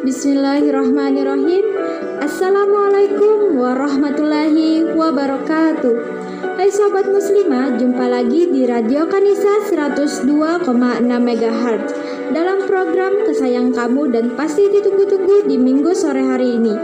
Bismillahirrahmanirrahim. Assalamualaikum warahmatullahi wabarakatuh. Hai Sobat Muslimah, jumpa lagi di Radio Kanisa 102,6 MHz Dalam program Kesayang Kamu dan pasti ditunggu-tunggu di minggu sore hari ini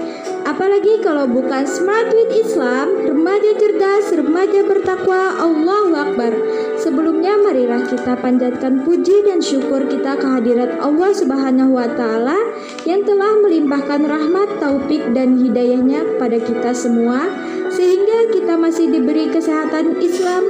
Apalagi kalau bukan Smart with Islam, remaja cerdas, remaja bertakwa, Allahu Akbar Sebelumnya marilah kita panjatkan puji dan syukur kita kehadirat Allah Subhanahu wa taala yang telah melimpahkan rahmat, taufik dan hidayahnya kepada kita semua sehingga kita masih diberi kesehatan Islam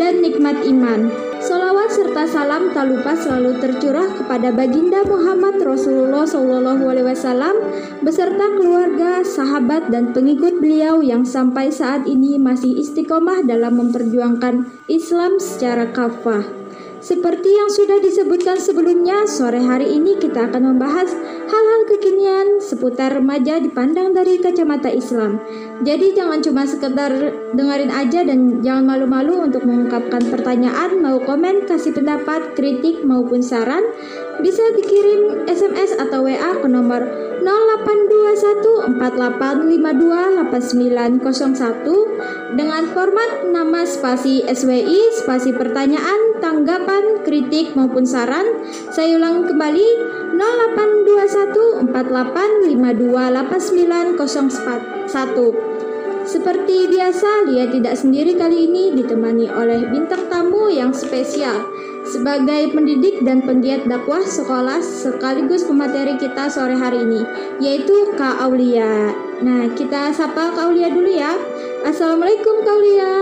dan nikmat iman. Salawat serta salam tak lupa selalu tercurah kepada baginda Muhammad Rasulullah SAW beserta keluarga, sahabat, dan pengikut beliau yang sampai saat ini masih istiqomah dalam memperjuangkan Islam secara kafah. Seperti yang sudah disebutkan sebelumnya, sore hari ini kita akan membahas hal-hal kekinian seputar remaja dipandang dari kacamata Islam. Jadi jangan cuma sekedar dengerin aja dan jangan malu-malu untuk mengungkapkan pertanyaan, mau komen, kasih pendapat, kritik maupun saran. Bisa dikirim SMS atau WA ke nomor 082148528901 dengan format nama spasi SWI, spasi pertanyaan, tanggapan, kritik maupun saran. Saya ulang kembali 082148528901. Seperti biasa, Lia tidak sendiri kali ini ditemani oleh bintang tamu yang spesial sebagai pendidik dan penggiat dakwah sekolah sekaligus pemateri kita sore hari ini, yaitu Kak Aulia. Nah, kita sapa Kak Aulia dulu ya. Assalamualaikum Kak Aulia.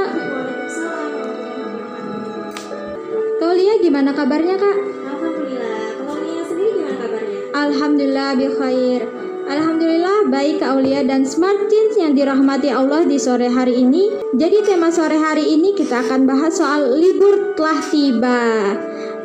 Kak Aulia gimana kabarnya Kak? Alhamdulillah. Kalau Nia sendiri gimana kabarnya? Alhamdulillah bi khair. Alhamdulillah baik Kak Aulia dan Smart Teens yang dirahmati Allah di sore hari ini. Jadi tema sore hari ini kita akan bahas soal libur telah tiba.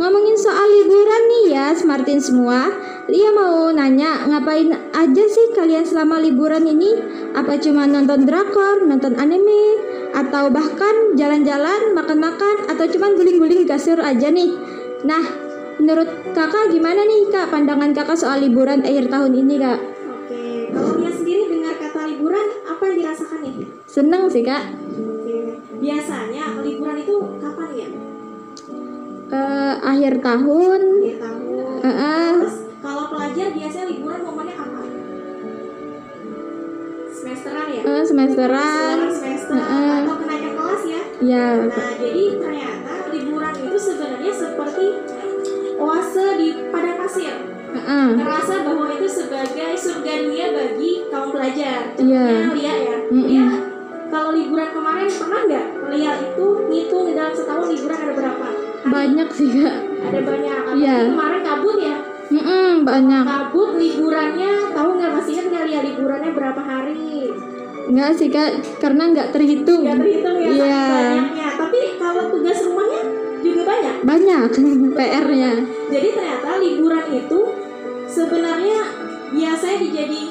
Ngomongin soal liburan nih ya Smart Teens semua. Lia mau nanya ngapain aja sih kalian selama liburan ini? Apa cuma nonton drakor, nonton anime, atau bahkan jalan-jalan, makan-makan, atau cuma guling-guling kasur aja nih? Nah, menurut kakak gimana nih kak pandangan kakak soal liburan akhir tahun ini kak? Apa yang dirasakan nih? Seneng sih kak. Oke. Biasanya liburan itu kapan ya? Eh, akhir tahun. Akhir tahun. Eh, eh, Terus kalau pelajar biasanya liburan momennya kapan? Semesteran ya? eh, semesteran. Semester Heeh. atau kenaikan kelas ya? Ya. Nah, jadi ternyata liburan itu sebenarnya seperti oase di padang pasir. Heeh. Merasa bahwa itu sebagai surga dunia bagi kaum pelajar. Iya. Contohnya Lia ya. Mm-mm. Lia kalau liburan kemarin pernah nggak Lia itu ngitung dalam setahun liburan ada berapa? Hari? Banyak sih kak. Ada banyak. Apalagi Iya. kemarin kabut ya. Mm-mm, banyak. Kabut liburannya tahu nggak masih ingat nggak Lia liburannya berapa hari? Enggak sih kak, karena nggak terhitung. Nggak terhitung ya Iya. saking banyaknya. Tapi kalau tugas rumahnya juga banyak. Banyak PR-nya. Jadi ternyata liburan itu sebenarnya biasanya dijadi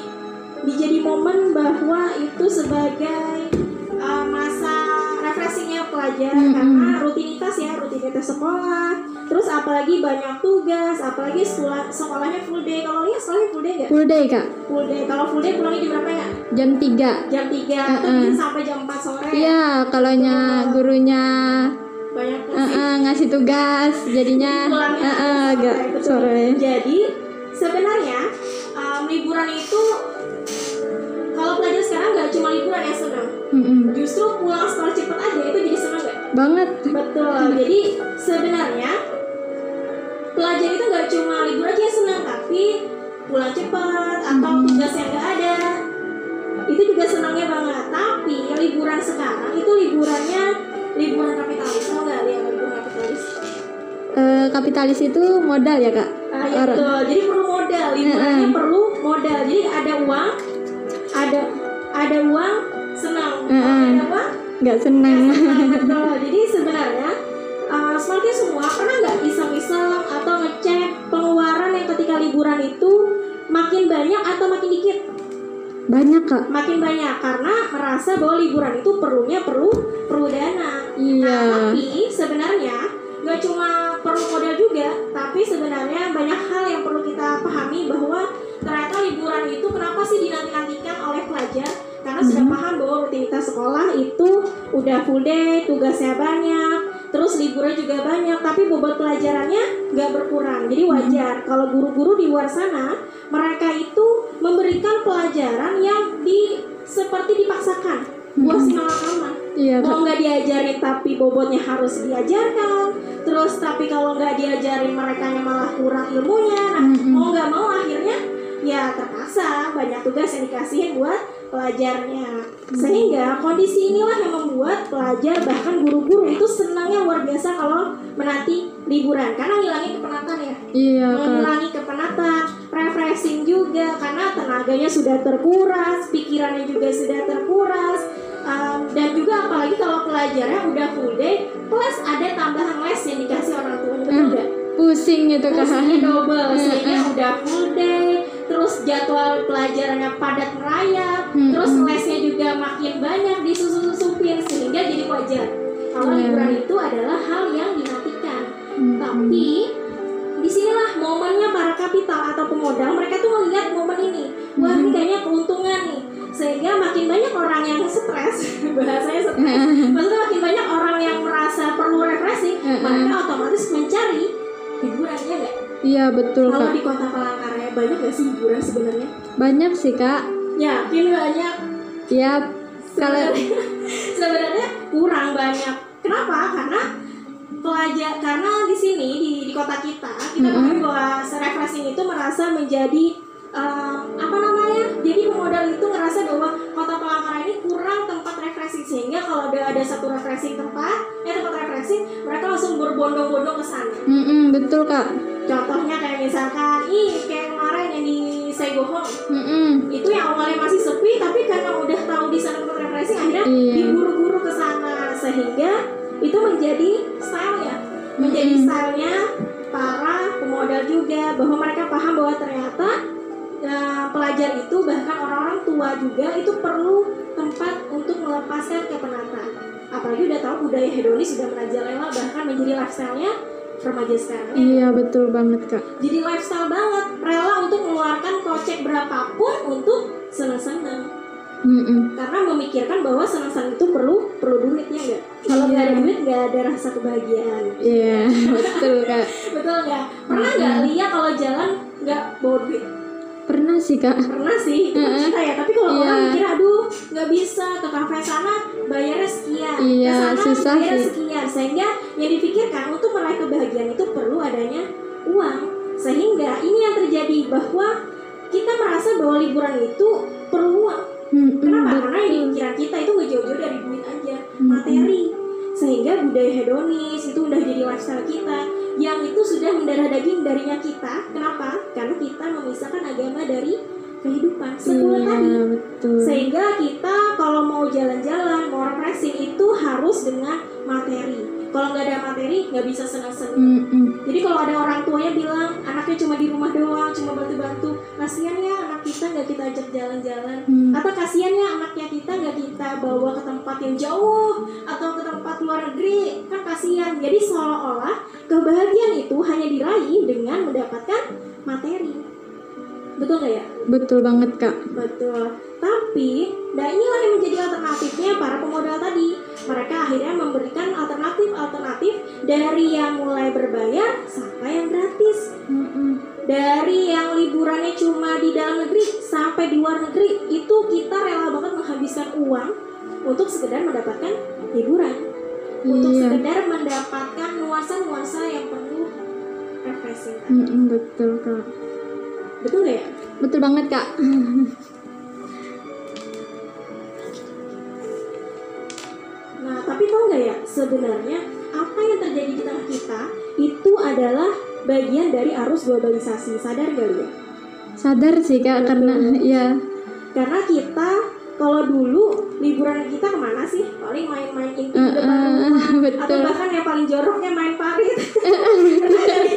dijadi momen bahwa itu sebagai uh, masa refreshingnya pelajar Mm-mm. karena rutinitas ya rutinitas sekolah. Terus apalagi banyak tugas apalagi sekolah sekolahnya full day. Kalau lihat sekolahnya full day nggak? Full day kak, full day. Kalau full day pulangnya jam berapa ya? Jam 3 jam 3 atau Mm-mm. mungkin sampai jam 4 sore. Iya, kalau nya gurunya banyak eh, eh, ngasih tugas, jadinya pulangnya eh, eh, agak betul. sore. Jadi sebenarnya um, liburan itu kalau pelajar sekarang nggak cuma liburan yang senang, Mm-mm. justru pulang sekolah cepet aja itu jadi senang nggak? Banget. Betul. Jadi sebenarnya pelajar itu nggak cuma liburan aja yang senang, tapi pulang cepat atau Hmm. tugas yang nggak ada itu juga senangnya banget. Tapi liburan sekarang itu liburannya liburan kapitalis, tau nggak lihat liburan kapitalis? Eh, kapitalis itu modal ya kak? Ah, ya Orang- betul. Jadi perlu modal. Liburannya Heeh. perlu modal. Jadi ada uang, ada ada uang, senang. Kalau Heeh. ada uang, Nggak senang. ya senang. betul. Jadi sebenarnya uh, semakin semua pernah nggak iseng-iseng atau ngecek pengeluaran yang ketika liburan itu makin banyak atau makin dikit? Banyak kak. Makin banyak karena merasa bahwa liburan itu perlunya perlu perlu dana. Iya. Nah, tapi sebenarnya nggak cuma perlu modal juga, tapi sebenarnya banyak hal yang perlu kita pahami bahwa ternyata liburan wajar karena sudah paham bahwa rutinitas sekolah itu udah full day, tugasnya banyak, terus liburnya juga banyak, tapi bobot pelajarannya nggak berkurang. Jadi wajar. Kalau guru-guru di luar sana mereka itu memberikan pelajaran yang di seperti dipaksakan buat si mama. Iya, mau nggak diajarin tapi bobotnya harus diajarkan. Terus tapi kalau nggak diajarin mereka malah kurang ilmunya. Nah Mm-mm. mau nggak mau akhirnya ya terpaksa. Banyak tugas yang dikasihin buat pelajarnya. Sehingga kondisi inilah yang membuat pelajar bahkan guru-guru itu senangnya luar biasa kalau menanti liburan. Karena ngilangin kepenatan ya. Iya, Kak. mengurangi kepenatan, refreshing juga. Karena tenaganya sudah terkuras, pikirannya juga sudah terkuras, um, dan juga apalagi kalau pelajarnya udah full day, plus ada tambahan les yang dikasih orang tuanya betul Hmm. nggak? Pusing gitu, Kak. Terusnya double, Hmm, sehingga hmm. udah full day, terus jadwal pelajarannya padat merayap, Hmm, terus hmm. lesnya juga makin banyak disusun-susupin sehingga jadi wajar kalau Iya. liburan itu adalah hal yang dinantikan. Hmm, Tapi di sinilah momennya para kapital atau pemodal mereka tuh melihat momen ini wah ini kayaknya keuntungan sehingga makin banyak orang yang stres bahasanya stres. Maksudnya makin banyak orang yang merasa perlu refreshing mereka otomatis mencari hiburannya nggak? Iya, betul, kalau di kota Palangkaraya banyak nggak sih hiburan sebenarnya? Banyak sih, Kak. yakin banyak. Iya, kalau sebenarnya sebenarnya kurang banyak. Kenapa? Karena pelajar karena di sini di, di kota kita kita Mm-mm. ketahui bahwa refreshing itu merasa menjadi eh, apa namanya jadi pemodal itu ngerasa bahwa kota Palangkaraya ini kurang tempat refreshing sehingga kalau udah ada satu refreshing tempat eh tempat refreshing mereka langsung berbondong-bondong ke sana Mm-mm, betul, Kak. contohnya kayak misalkan ih kayak kemarin yang di Saigohong Mm-mm. itu yang awalnya masih sepi tapi karena udah tahu di sana tempat refreshing akhirnya Iya. diburu-buru ke sana sehingga itu menjadi style ya menjadi Mm-mm. stylenya para pemodal juga bahwa mereka paham bahwa ternyata eh, pelajar itu bahkan orang-orang tua juga itu perlu tempat untuk melepaskan kepenatan apalagi udah tahu budaya hedonis sudah merajalela bahkan menjadi lifestyle-nya remaja sekarang. Ya Iya, betul banget, Kak. jadi lifestyle banget. Rela untuk mengeluarkan kocek berapapun untuk senang-senang. Mm-mm. karena memikirkan bahwa senang-senang itu perlu perlu duitnya enggak kalau nggak ada Iya. duit nggak ada rasa kebahagiaan. Iya, betul, Kak. betul nggak? Pernah nggak lihat kalau jalan nggak bawa duit Pernah sih, Kak. pernah sih itu Heeh. kita ya tapi kalau Iya. orang mikir aduh nggak bisa ke kafe sana bayarnya sekian Iya, ke sana susah bayarnya sih. sekian sehingga yang dipikirkan untuk meraih kebahagiaan itu perlu adanya uang sehingga ini yang terjadi bahwa kita merasa bahwa liburan itu perlu uang Mm-mm, Kenapa? Karena yang di betul. pikiran kita itu nggak jauh-jauh dari duit aja, Mm-mm. materi. Sehingga budaya hedonis itu udah jadi lifestyle kita yang itu sudah mendarah daging darinya kita. Kenapa? Karena kita memisahkan agama dari kehidupan. Sepuluh Iya, tadi. betul. Sehingga kita kalau mau jalan-jalan, mau refreshing itu harus dengan materi. Kalau nggak ada materi, nggak bisa senang-senang. Mm-mm. Jadi kalau ada orang tuanya bilang anaknya cuma di rumah doang, cuma bantu-bantu, kasihan ya anak kita nggak kita ajak jalan-jalan Hmm. atau kasihan ya anaknya kita nggak kita bawa ke tempat yang jauh atau ke tempat luar negeri kan kasihan jadi seolah-olah kebahagiaan itu hanya diraih dengan mendapatkan materi betul nggak ya Betul banget, Kak. betul tapi nah inilah yang menjadi alternatifnya para pemodal tadi mereka akhirnya memberikan alternatif-alternatif dari yang mulai berbayar sampai yang gratis dari yang liburannya cuma di dalam negeri sampai di luar negeri itu kita rela banget menghabiskan uang untuk sekedar mendapatkan hiburan untuk Iya. sekedar mendapatkan nuansa-nuansa yang perlu refreshing Mm-mm, betul, Kak. betul ya Betul banget, Kak. nah tapi tau nggak ya sebenarnya apa yang terjadi di tengah kita itu adalah bagian dari arus globalisasi sadar gak ya Sadar sih, Kak, Betul. karena ya karena kita kalau dulu liburan kita ke mana sih paling main-main inti di depan rumah atau betul. bahkan yang paling joroknya main parit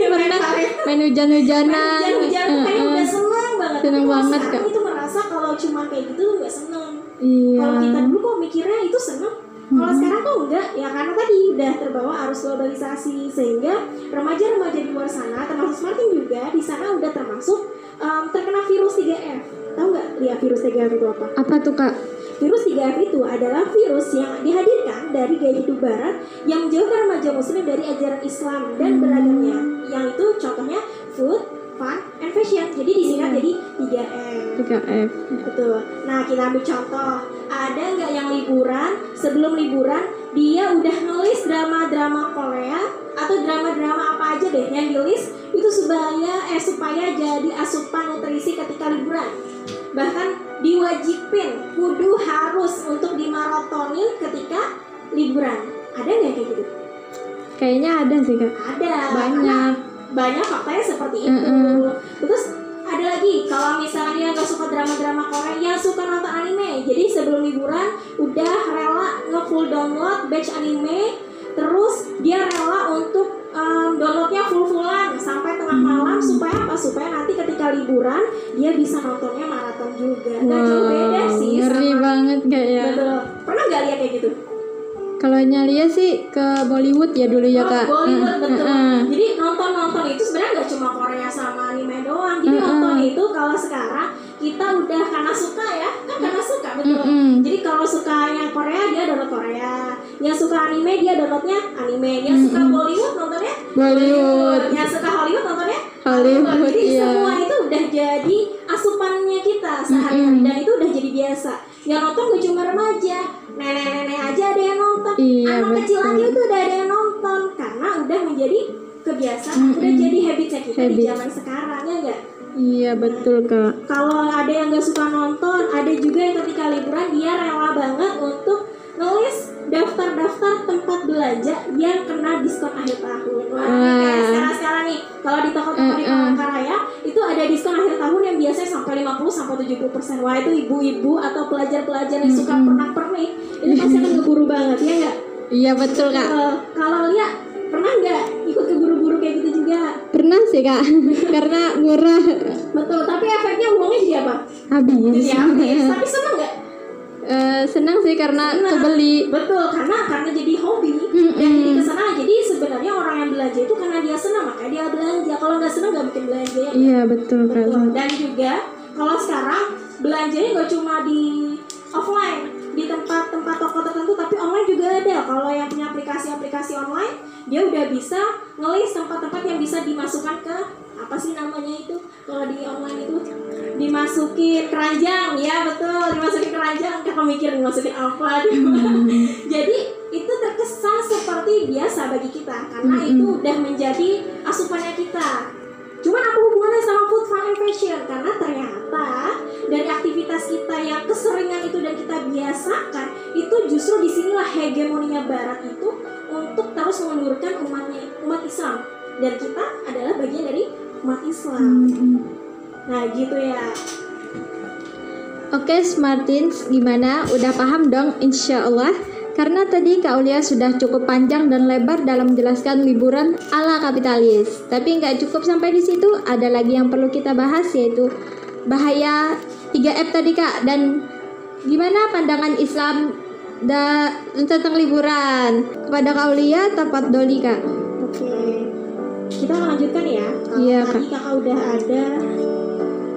main parit main hujan-hujanan. hujan-hujan tuh kayaknya Mm-mm. udah seneng banget Seneng Tapi banget, Kak. itu merasa kalau cuma kayak gitu tuh nggak seneng Iya. kalau kita dulu kok mikirnya itu seneng kalau Mm-mm. sekarang kok enggak ya karena tadi udah terbawa arus globalisasi sehingga remaja-remaja di luar sana termasuk Martin juga di sana udah termasuk em, terkena virus 3F tahu nggak Lia virus 3F itu apa? Apa tuh kak? Virus 3F itu adalah virus yang dihadirkan dari gaya hidup barat yang menjauhkan remaja muslim dari ajaran Islam dan beragamnya. Yang itu contohnya food, fun, and fashion. Jadi disingkat jadi 3F. 3F. Betul. Nah, kita ambil contoh. Ada nggak yang liburan, sebelum liburan, dia udah nulis drama-drama Korea atau drama-drama apa aja deh yang ditulis itu supaya eh supaya jadi asupan nutrisi ketika liburan. Bahkan diwajibin kudu harus untuk dimaratonin ketika liburan. Ada nggak kayak gitu? Kayaknya ada sih kak. Ada. Banyak. Banyak faktanya seperti itu. Mm-mm. Terus ada lagi kalau misalnya dia nggak suka drama-drama Korea, yang suka nonton anime. Jadi sebelum liburan udah rela nge-full download batch anime, terus dia rela untuk um, downloadnya full-fullan sampai tengah malam supaya apa? Supaya nanti ketika liburan dia bisa nontonnya maraton juga. Nggak jauh beda sih ngeri sama banget kak ya. Betul. Pernah nggak lihat kayak gitu? Kalau Nyalia sih ke Bollywood ya dulu ya Oh, kak. Bollywood Heeh, betul. heeh. Jadi nonton-nonton itu sebenarnya nggak cuma Korea sama anime doang. Jadi Mm-mm. nonton itu kalau sekarang kita udah karena suka ya, kan karena suka betul. Mm-mm. Jadi kalau suka yang Korea dia download Korea, yang suka anime dia downloadnya anime, yang suka Mm-mm. Bollywood nontonnya Bollywood. yang suka Hollywood nontonnya Hollywood, Jadi iya. semua itu udah jadi asupannya kita sehari-hari Mm-mm. dan itu udah jadi biasa. Yang nonton gak cuma remaja, nenek-nenek aja ada yang nonton, Iya, anak kecil betul. aja itu udah ada yang nonton karena udah menjadi kebiasaan, Mm-mm. udah jadi habitnya kita di Habit. zaman sekarang ya enggak? Iya betul kak. Kalau ada yang gak suka nonton, ada juga yang ketika liburan dia rela banget untuk nulis daftar-daftar tempat belanja yang kena diskon akhir tahun. Wah, Wah. sekarang-sekarang nih, kalau di toko-toko di Mm-mm. Palangkaraya itu ada diskon akhir tahun yang biasanya sampai 50 sampai 70 persen. Wah itu ibu-ibu atau pelajar-pelajar yang suka Mm-mm. pernak-pernik itu pasti akan keburu banget ya nggak? Iya betul kak. Eh, kalau lihat pernah nggak ikut keburu-buru kayak gitu juga? Pernah sih kak. Karena murah. Betul, tapi efeknya uangnya jadi apa? Habis. Jadi habis. tapi seneng Eh, senang sih karena Senang. kebeli. Betul, karena karena jadi hobi Mm-mm. dan jadi kesenangan. Jadi sebenarnya orang yang belanja itu karena dia senang makanya dia belanja. Kalau nggak senang nggak mungkin belanja ya. Iya betul kak. Betul. Dan juga kalau sekarang belanjanya nggak cuma di offline di tempat-tempat toko tertentu tapi online juga ada. Kalau yang punya aplikasi-aplikasi online dia udah bisa ngelis tempat-tempat yang bisa dimasukkan ke apa sih namanya itu? Kalau di online itu dimasukin keranjang. Ya betul. Dimasukin keranjang. Kakak mikir dimasukin apa. Jadi itu terkesan seperti biasa bagi kita. Karena Mm-mm. itu udah menjadi asupannya kita. Cuman apa hubungannya sama food, fun, and fashion? Karena ternyata dari aktivitas kita yang keseringan itu dan kita biasakan, itu justru di sinilah hegemoninya Barat itu untuk terus mengendurkan umatnya, umat Islam. Dan kita adalah bagian dari umat Islam. Mm-mm. Nah gitu ya. Oke Smartins, gimana? Udah paham dong insya Allah? Karena tadi Kak Ulia sudah cukup panjang dan lebar dalam menjelaskan liburan ala kapitalis. Tapi nggak cukup sampai di situ, ada lagi yang perlu kita bahas yaitu bahaya 3F tadi Kak dan gimana pandangan Islam da tentang liburan kepada Kak Ulia tepat Doli Kak. Kita lanjutkan ya. Iya, tadi kakak udah ada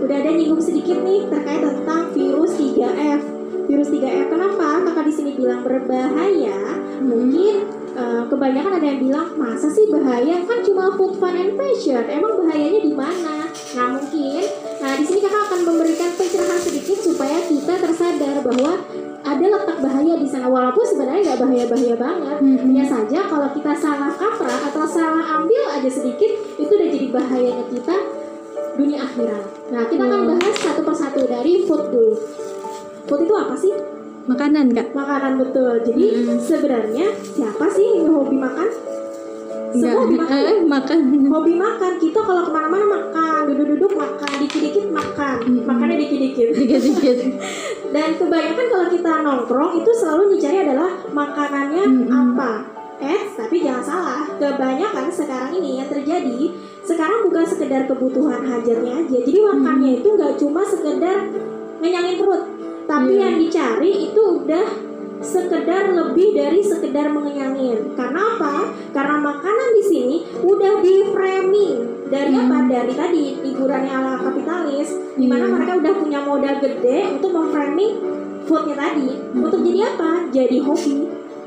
udah ada nyinggung sedikit nih terkait tentang virus 3F. Virus 3F kenapa kakak di sini bilang berbahaya? Mungkin eh, kebanyakan ada yang bilang masa sih bahaya kan cuma food fun and fashion. Emang bahayanya di mana? Nah mungkin, nah di sini kakak akan memberikan pencerahan sedikit supaya kita tersadar bahwa ada letak bahaya di sana walaupun sebenarnya nggak bahaya-bahaya banget. Mm-mm. Hanya saja kalau kita salah kaprah atau salah ambil aja sedikit itu udah jadi bahayanya kita dunia akhirat. Nah kita akan Hmm. bahas satu persatu dari food dulu. Food itu apa sih? Makanan Kak. Makanan betul. Jadi Mm-mm. sebenarnya siapa sih yang hobi makan? Semua hobi makan. eh, makan. Hobi makan. Kita kalau ke mana-mana makan, duduk-duduk makan, dikit-dikit makan, Mm-mm. makannya dikit-dikit. Dikit-dikit. Dan kebanyakan kalau kita nongkrong itu selalu dicari adalah makanannya Mm-mm. apa. Eh, tapi jangan salah. Kebanyakan sekarang ini yang terjadi sekarang bukan sekedar kebutuhan hajatnya aja. Jadi makannya itu nggak cuma sekedar ngenyangin perut, tapi Iya. yang dicari itu udah sekedar lebih dari sekedar mengenyangin. Karena apa? Karena makanan di sini udah di framing dari Hmm. apa? Dari tadi hiburannya ala kapitalis, di mana Iya. mereka udah punya modal gede untuk memframing foodnya tadi. Hmm. Untuk jadi apa? Jadi hobi.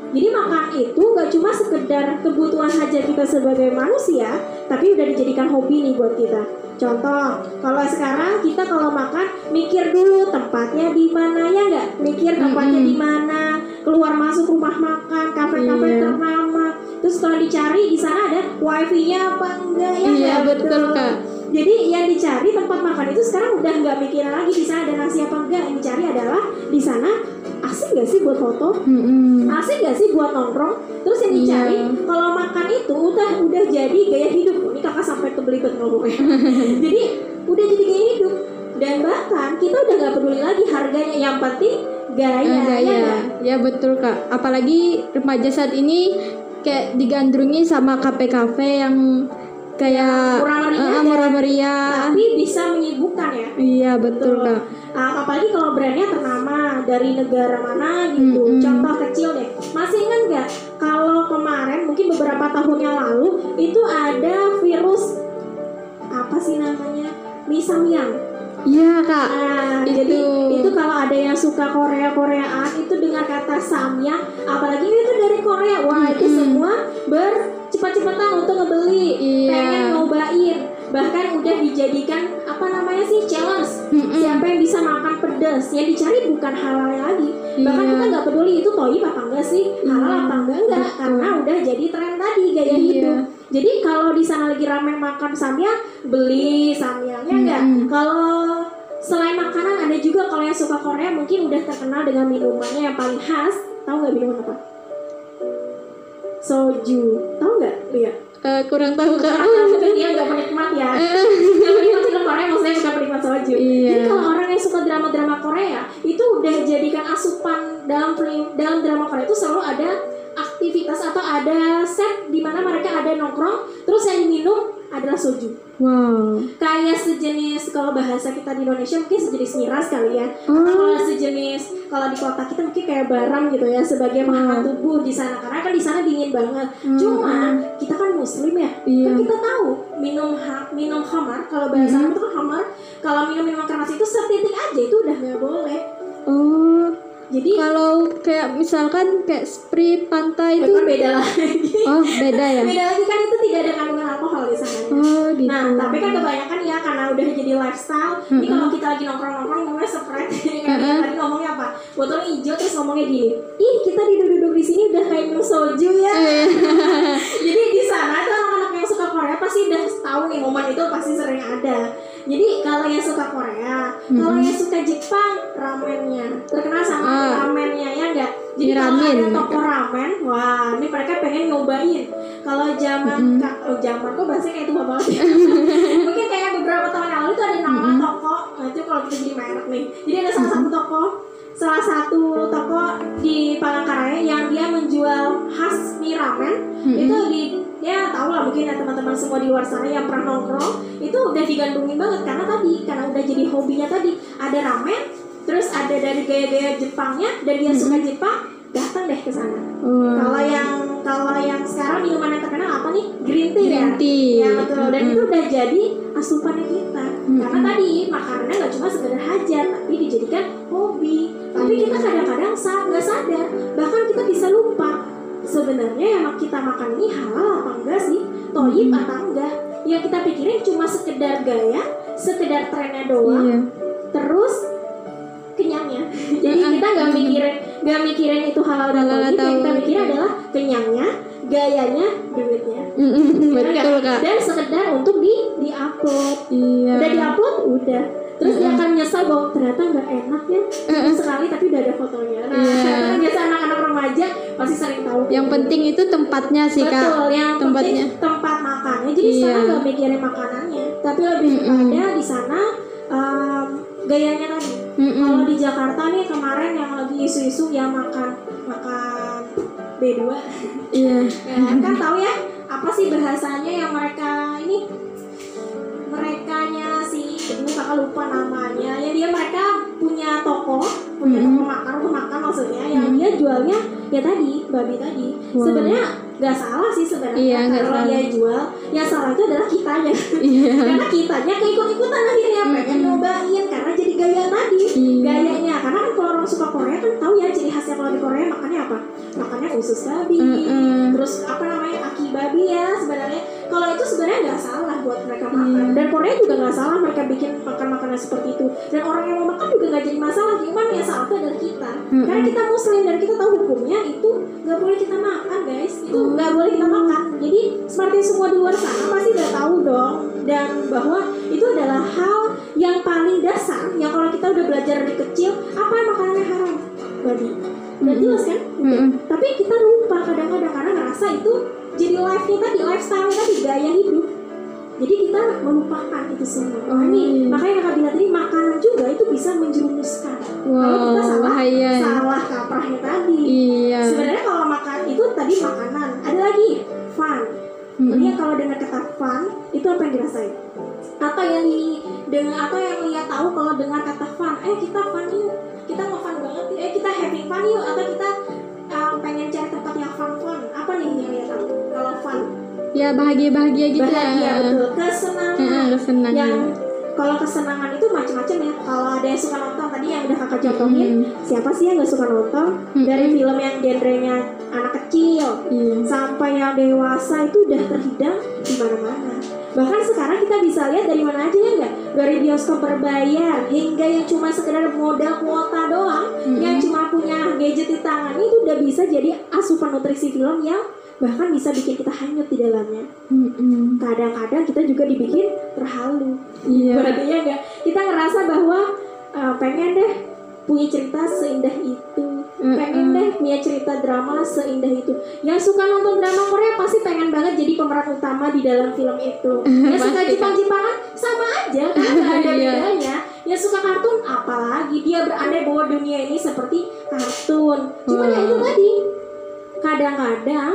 Jadi makan itu gak cuma sekedar kebutuhan hajat kita sebagai manusia, tapi udah dijadikan hobi nih buat kita. Contoh, kalau sekarang kita kalau makan mikir dulu tempatnya di mana ya nggak? Mikir tempatnya di mana, keluar masuk rumah makan, kafe-kafe Iya. ternama. Terus kalau dicari di sana ada wifi-nya apa enggak ya? Iya, nggak? betul, Kak. Jadi yang dicari tempat makan itu sekarang udah nggak mikirin lagi di sana ada nasi apa enggak. Yang dicari adalah di sana asik nggak sih buat foto? Mm-mm. asik gak sih buat nongkrong terus yang dicari Iya. kalau makan itu udah udah jadi gaya hidup ini kakak sampai kebelibet ngomongnya jadi udah jadi gaya hidup dan bahkan kita udah nggak peduli lagi harganya yang penting gaya, ya gaya. nggak? Ya betul kak. Apalagi remaja saat ini kayak digandrungi sama kafe-kafe yang kayak Murah meriah eh, dan- murah meriah. tapi bisa menyibukkan ya Iya betul kak. Ah, apalagi kalau brandnya ternama dari negara mana gitu. Mm-mm. Contoh kecil deh. Masih ingat nggak kalau kemarin mungkin beberapa tahun yang lalu itu ada virus apa sih namanya Misamiang. Iya kak. Nah, Itu. jadi itu kalau ada yang suka Korea Koreaan itu dengar kata samyang, apalagi itu dari Korea, wah itu Mm-mm. semua bercepat-cepatan untuk ngebeli, Iya. pengen nyobain, bahkan udah dijadikan apa namanya sih challenge. Mm-mm. Siapa yang bisa makan pedas? Yang dicari bukan halal lagi. Bahkan Iya. kita nggak peduli itu toyib apa enggak sih, halal apa enggak enggak, betul. karena udah jadi tren tadi gaya Iya. hidup. Jadi kalau di sana lagi ramen makan samyang, beli samyangnya enggak. Mm-mm. Kalau selain makanan ada juga kalau yang suka Korea mungkin udah terkenal dengan minumannya yang paling khas. Tahu nggak minuman apa? Soju. Tahu nggak? Iya. Eh, kurang tahu kak. Karena mungkin dia nggak penikmat ya. Penikmat film Korea maksudnya bukan penikmat soju. Iya. Jadi kalau orang yang suka drama-drama Korea itu udah jadikan asupan dalam film dalam drama Korea itu selalu ada aktivitas atau ada set di mana mereka ada nongkrong terus yang diminum adalah soju Wow. kayak sejenis kalau bahasa kita di Indonesia mungkin sejenis miras kali ya Oh. kalau sejenis kalau di kota kita mungkin kayak barang gitu ya sebagai makanan tubuh di sana karena kan di sana dingin banget Hmm, cuma kita kan muslim ya Iya. kan kita tahu minum ha- minum khamar kalau bahasa Hmm. Itu kan khamar kalau minum minuman keras itu setitik aja itu udah nggak boleh Oh. Jadi Kalau kayak misalkan kayak sprite pantai itu beda lagi Oh beda ya. beda lagi kan itu tidak ada kandungan alkohol di sana Oh gitu. Nah, tapi kan kebanyakan ya karena udah jadi lifestyle. Ini Mm-mm. kalau kita lagi nongkrong-nongkrong ngomongnya Mm-mm. dia tadi ngomongnya apa? Botol hijau terus ngomongnya gini. Ih, kita duduk-duduk di sini udah kayak minum soju ya. Eh, jadi di sana tuh anak-anak yang suka Korea pasti udah tahu nih momen itu pasti sering ada. Jadi kalau yang suka Korea, kalau Mm-mm. yang suka Jepang, ramennya terkenal sama Ah. ramennya ya enggak. Jadi kalau ada toko ramen, wah ini mereka pengen nyobain. Kalau zaman Mm-mm. ka- oh, zaman kok bahasanya kayak tua banget. Mungkin kayak beberapa tahun yang lalu itu ada nama Mm-mm. toko, nah itu kalau kita jadi merek nih. Jadi ada salah satu toko salah satu toko di Palangkaraya yang dia menjual khas mie ramen Mm-mm. itu di ya tau lah mungkin ya teman-teman semua di luar sana yang pernah nongkrong. Itu udah digandrungi banget karena tadi karena udah jadi hobinya tadi. Ada ramen terus ada dari gaya-gaya Jepangnya dan dia suka Jepang datang deh ke sana. Wah. kalau yang kalau yang sekarang minuman yang terkenal apa nih? Green tea ya? Green tea. ya betul. Dan Mm-mm. itu udah jadi asupannya kita. Karena Mm-mm. tadi makanannya nggak cuma sekedar hajat tapi dijadikan hobi. Tapi Iya. kita kadang-kadang nggak sadar. Bahkan kita bisa lupa sebenarnya yang kita makan ini halal apa enggak sih? Toyib Mm-mm. atau enggak? Yang kita pikirin cuma sekedar gaya sekedar trennya doang. Iya. terus kenyangnya. Jadi Mm-mm. kita nggak mikirin nggak mikirin itu halal dan toyib. Yang kita pikirin adalah kenyangnya gayanya duitnya. Mm-mm, Ya Betul kak. dan sekedar untuk di di upload Iya. udah di upload udah terus dia akan nyesal bahwa ternyata nggak enak ya Mm-mm. sekali tapi udah ada fotonya nah itu kan biasa anak-anak remaja pasti sering tahu Yang penting itu tempatnya sih kak. betul yang tempatnya. penting tempat makannya jadi Iya. sana nggak mikirin makanannya tapi lebih Mm-mm. kepada di sana em, gayanya tadi Mm-mm. kalau di Jakarta nih kemarin yang lagi isu-isu yang makan makan B2 Iya. ya kan tahu ya apa sih bahasanya yang mereka ini merekanya si kakak lupa namanya ya dia mereka punya toko punya Mm-mm. toko makan rumah makan maksudnya yang Mm. dia jual jualnya ya tadi babi tadi Wow. sebenarnya nggak salah sih sebenarnya Iya, kalau salah. dia jual yang salah itu adalah kitanya Iya. karena kitanya keikut-ikutan akhirnya pengen nyobain karena jadi gaya tadi Iya. gayanya karena kan kalau orang suka Korea kan tahu ya ciri khasnya kalau di Korea makannya apa makannya usus babi Mm-mm. terus apa namanya aki babi ya sebenarnya kalau itu sebenarnya nggak salah buat mereka makan dan Korea juga nggak salah mereka bikin makan makanan seperti itu. Dan orang yang mau makan juga nggak jadi masalah. Cuman yang salah itu adalah kita? Mm-mm. karena kita muslim dan kita tahu hukumnya itu nggak boleh kita makan guys. Itu nggak boleh kita makan. Jadi seperti semua di luar sana pasti udah tahu dong dan bahwa itu adalah hal yang paling dasar yang kalau kita udah belajar dari kecil apa yang makanannya haram? Babi. Udah jelas kan? Mm-mm. tapi kita lupa kadang-kadang karena ngerasa itu jadi life-nya tadi lifestyle tadi gaya hidup jadi kita melupakan itu semua. Oh, ini iya. makanya kakak bilang tadi makanan juga itu bisa menjerumuskan. Kalau Wow, kita salah bahaya. salah kaprahnya tadi. Iya. sebenarnya kalau makan itu tadi makanan. Ada lagi fun. Mm-mm. Dia kalau dengar kata fun itu apa yang dirasain? Atau yang dengan atau yang lihat tahu kalau dengar kata fun? Eh kita fun yuk. Kita mau fun banget eh kita having fun yuk. Atau kita uh, pengen cari tempat yang fun fun apa nih yang lihat tahu kalau fun Ya bahagia-bahagia gitu bahagia ya. betul kesenangan Heeh, kesenangan. yang kalau kesenangan itu macam-macam ya kalau ada yang suka nonton tadi yang udah kakak contohin Mm. siapa sih yang nggak suka nonton dari Mm-mm. film yang genrenya anak kecil Iya. sampai yang dewasa itu udah terhidang di mana-mana. Bahkan sekarang kita bisa lihat dari mana aja ya nggak? Dari bioskop berbayar hingga yang cuma sekedar modal kuota doang, Mm-mm. yang cuma punya gadget di tangan itu udah bisa jadi asupan nutrisi film yang bahkan bisa bikin kita hanyut di dalamnya. Mm-mm. Kadang-kadang kita juga dibikin terhalu. Iya. Berarti ya nggak? Kita ngerasa bahwa uh, pengen deh punya cerita seindah itu pengen Mm-mm. deh punya cerita drama seindah itu yang suka nonton drama Korea pasti pengen banget jadi pemeran utama di dalam film itu yang suka. Jepang-Jepangan sama aja nggak ada Iya. bedanya yang suka kartun apalagi dia berandai bahwa dunia ini seperti kartun cuma ya itu tadi kadang-kadang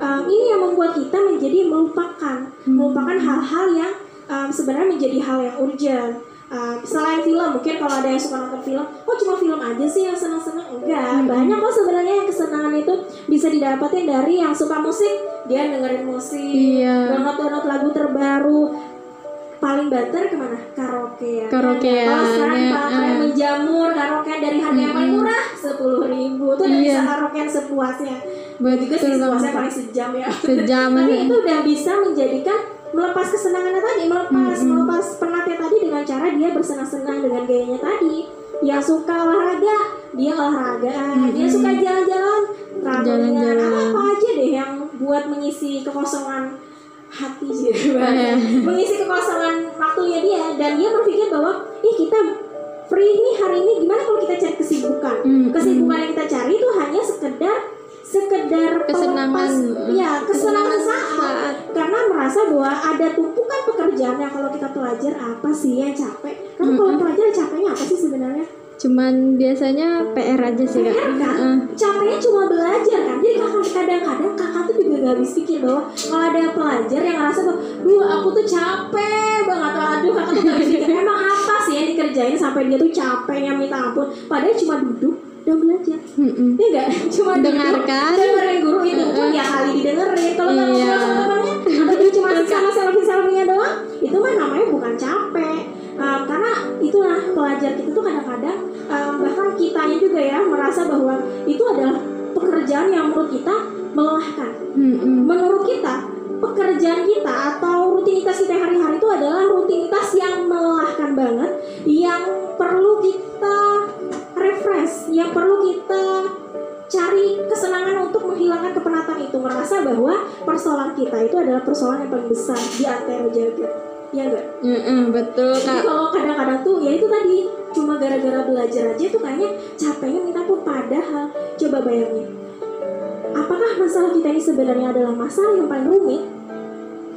um, ini yang membuat kita menjadi melupakan Hmm. melupakan hal-hal yang um, sebenarnya menjadi hal yang urgent Um, selain film mungkin kalau ada yang suka nonton film oh cuma film aja sih yang senang-senang enggak Hmm. banyak kok sebenarnya yang kesenangan itu bisa didapatin dari yang suka musik dia dengerin musik Iya. download download lagu terbaru paling banter ke mana? Karaoke ya Karaokean, kalau sekarang ya, yang eh. menjamur karaoke dari harga yang paling Mm-mm. murah sepuluh ribu. Tuh udah Iya. bisa karaokean sepuasnya. Juga sih sepuasnya paling sejam ya. Sejam. Tapi itu udah bisa menjadikan melepas kesenangannya tadi melepas Mm-mm. melepas penatnya tadi dengan cara dia bersenang-senang dengan gayanya tadi. Yang suka olahraga dia olahraga. Dia suka jalan-jalan. Traveling Jalan-jalan. apa aja deh yang buat mengisi kekosongan hati Eh. mengisi kekosongan waktunya dia dan dia berpikir bahwa ih kita free nih hari ini gimana kalau kita cari kesibukan Mm-mm. kesibukan yang kita cari itu hanya sekedar sekedar Kesenangan. pelepas- ya kesenangan saat saat. karena merasa bahwa ada tumpukan pekerjaan yang kalau kita pelajar apa sih yang capek karena kalau Mm-mm. pelajar capeknya apa sih sebenarnya Cuman biasanya PR aja sih kak. PR kan Heeh. capeknya cuma belajar kan jadi kakak kadang-kadang kakak tuh juga gak habis pikir bahwa kalau ada pelajar yang ngerasa bahwa duh aku tuh capek banget. Aduh kakak tuh gak habis pikir. Emang apa sih yang dikerjain sampai dia tuh capeknya minta ampun? Padahal cuma duduk dan belajar. Mm-mm. ya enggak cuma duduk, Dengarkan. dengerin guru itu. Pun ya kali didengerin. Kalau nggak Iya. ngobrol sama temannya atau dia cuma asik sama selfie selfie doang itu mah namanya bukan capek itulah pelajar kita tuh kadang-kadang um, bahkan kitanya juga ya merasa bahwa itu adalah pekerjaan yang menurut kita melelahkan. Mm-mm. menurut kita pekerjaan kita atau rutinitas kita hari-hari itu adalah rutinitas yang melelahkan banget yang perlu kita refresh yang perlu kita cari kesenangan untuk menghilangkan kepenatan itu. Merasa bahwa persoalan kita itu adalah persoalan yang paling besar di antara jagat ya enggak Mm-mm, betul jadi kak. kalau kadang-kadang tuh ya itu tadi cuma gara-gara belajar aja tuh kayaknya capeknya minta pun padahal. Coba bayangin apakah masalah kita ini sebenarnya adalah masalah yang paling rumit?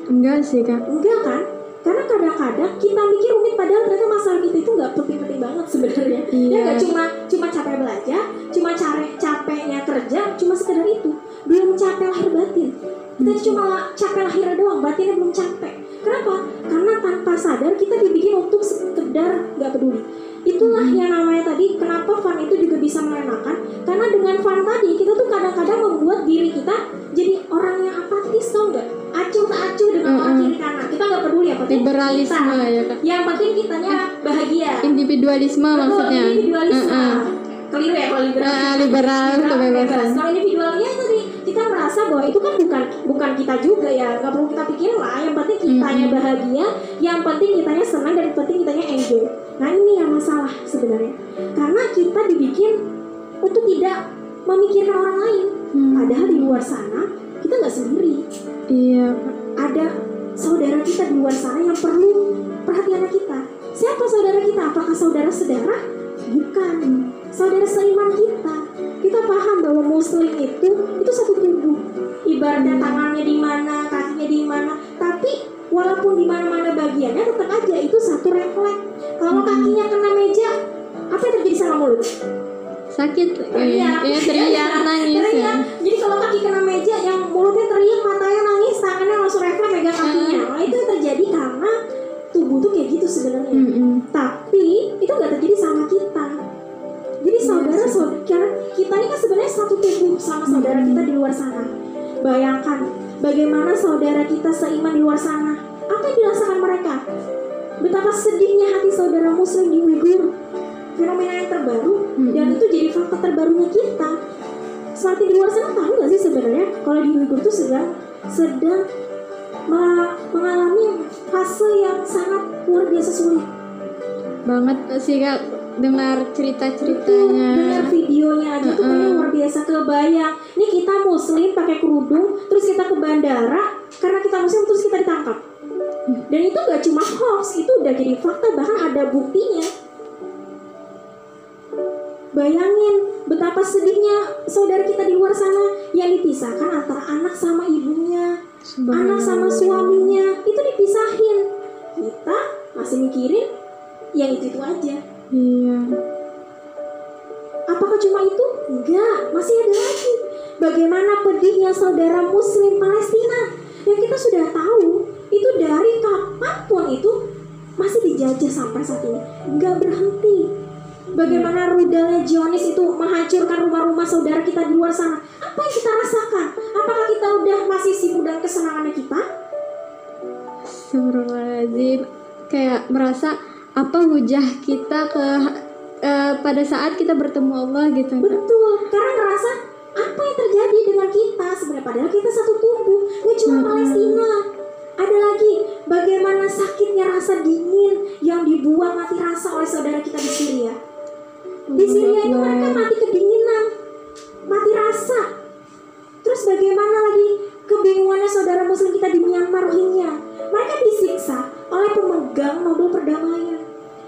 Enggak sih kak. enggak kan? Karena kadang-kadang kita mikir rumit padahal ternyata masalah kita itu nggak penting-penting banget sebenarnya. Ya Iya. nggak? Cuma cuma capek belajar cuma cari capeknya kerja cuma sekedar itu. Belum capek lahir batin. Kita cuma capek lahir doang batinnya belum capek Kenapa? Karena tanpa sadar kita dibikin untuk sekedar nggak peduli. Itulah hmm. yang namanya tadi kenapa fun itu juga bisa melenakan karena dengan fun tadi kita tuh kadang-kadang membuat diri kita jadi orang yang apatis tau nggak? acuh tak acuh dengan hmm, orang hmm. kiri kanan. Kita nggak peduli apa liberalisme kita. ya kak. Yang penting kitanya bahagia. Individualisme Betul, maksudnya. individualisme. Uh -uh. keliru ya kalau liberal. Uh, liberal, liberal kebebasan kalau individualnya tadi kita merasa bahwa itu kan bukan bukan kita juga ya. Nggak perlu kita pikirin lah yang kitanya bahagia, yang penting kitanya senang dan penting kitanya enjoy. Nah ini yang masalah sebenarnya, karena kita dibikin untuk tidak memikirkan orang lain. Hmm. Padahal di luar sana kita nggak sendiri. Iya. Ada saudara kita di luar sana yang perlu perhatian kita. Siapa saudara kita? Apakah saudara sedarah? Bukan. Saudara seiman kita. Kita paham bahwa muslim itu itu satu tubuh. Ibaratnya tangannya di mana, kakinya di mana. Tapi walaupun di mana-mana bagiannya tetap aja itu satu refleks. Kalau kakinya kena meja, apa yang terjadi sama mulut? Sakit. teriak Iya, teriak, nangis ya. Teriak. jadi kalau kaki kena meja yang mulutnya teriak matanya nangis tangannya langsung refleks megang kakinya nah itu yang terjadi karena tubuh tuh kayak gitu sebenarnya Mm-mm. tapi itu nggak terjadi sama kita jadi saudara saudara kita ini kan sebenarnya satu tubuh sama saudara kita di luar sana bayangkan bagaimana saudara kita seiman di luar sana? Apa yang dirasakan mereka? Betapa sedihnya hati saudara muslim di Uyghur. Fenomena yang terbaru dan itu jadi fakta terbarunya kita. Seperti di luar sana tahu nggak sih sebenarnya kalau di Uyghur tuh sedang sedang me- mengalami fase yang sangat luar biasa sulit? Banget sih kak dengar cerita-ceritanya. dengar videonya aja tuh kayaknya Mm-mm. luar biasa kebayang. Nih kita muslim pakai kerudung, terus kita ke bandara karena kita muslim terus kita ditangkap. Dan itu gak cuma hoax, itu udah jadi fakta bahkan ada buktinya. Bayangin betapa sedihnya saudara kita di luar sana yang dipisahkan antara anak sama ibunya, anak sama suaminya itu dipisahin. Kita masih mikirin yang itu itu aja. Iya. Apakah cuma itu? Enggak, masih ada lagi. Bagaimana pedihnya saudara muslim Palestina yang kita sudah tahu itu dari kapan pun itu masih dijajah sampai saat ini. Enggak berhenti. Bagaimana rudalnya Zionis itu menghancurkan rumah-rumah saudara kita di luar sana. Apa yang kita rasakan? Apakah kita udah masih sibuk dengan kesenangannya kita? Astagfirullahaladzim kayak merasa apa hujah kita ke eh, pada saat kita bertemu Allah gitu. Betul, karena ngerasa apa yang terjadi dengan kita sebenarnya padahal kita satu tubuh, nggak cuma Mm-mm. Palestina. Ada lagi bagaimana sakitnya rasa dingin yang dibuang mati rasa oleh saudara kita di Syria. Di Syria itu mereka mati kedinginan, mati rasa. Terus bagaimana lagi kebingungannya saudara muslim kita di Myanmar Rohingya. Mereka disiksa oleh pemegang Nobel Perdamaian.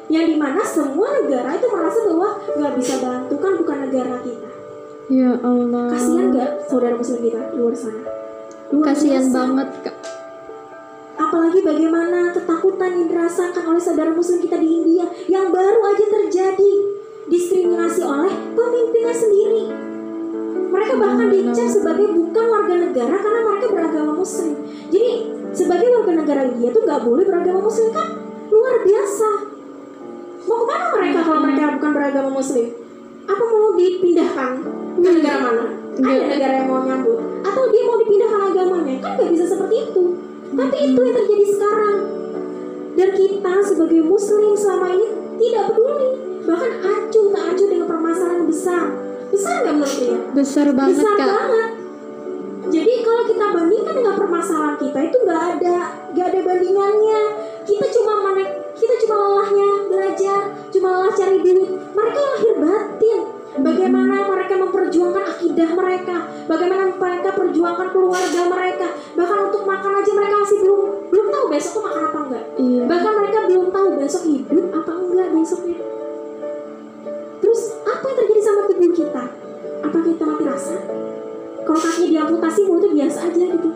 Yang di mana semua negara itu merasa bahwa nggak bisa bantu kan bukan negara kita. Ya Allah. Kasihan nggak saudara muslim kita luar sana? Luar Kasihan banget kak. Apalagi bagaimana ketakutan yang dirasakan oleh saudara muslim kita di India yang baru aja terjadi diskriminasi oleh pemimpinnya sendiri. Mereka bahkan dicap sebagai bukan warga negara karena mereka beragama muslim. Jadi sebagai warga negara India tuh nggak boleh beragama muslim kan? Luar biasa. Mau ke mana mereka kalau mereka bukan beragama muslim? Apa mau dipindahkan ke negara mana? Ada negara yang mau nyambut? Atau dia mau dipindahkan agamanya? Kan nggak bisa seperti itu. Tapi itu yang terjadi sekarang. Dan kita sebagai muslim selama ini tidak peduli. Bahkan acuh tak acuh dengan permasalahan besar. Besar nggak menurut dia? Besar banget besar kak. banget. Jadi kalau kita bandingkan dengan permasalahan kita itu nggak ada nggak ada bandingannya. Kita cuma mana kita cuma lelahnya belajar, cuma lelah cari duit. Mereka lahir batin. Bagaimana mereka memperjuangkan akidah mereka, bagaimana mereka perjuangkan keluarga mereka, bahkan untuk makan aja mereka masih belum belum tahu besok tuh makan apa enggak. Iya. Bahkan mereka belum tahu besok hidup apa enggak besoknya. Terus apa yang terjadi sama tubuh kita? Apa kita mati rasa? Kalau kakinya diamputasi mulutnya biasa aja gitu.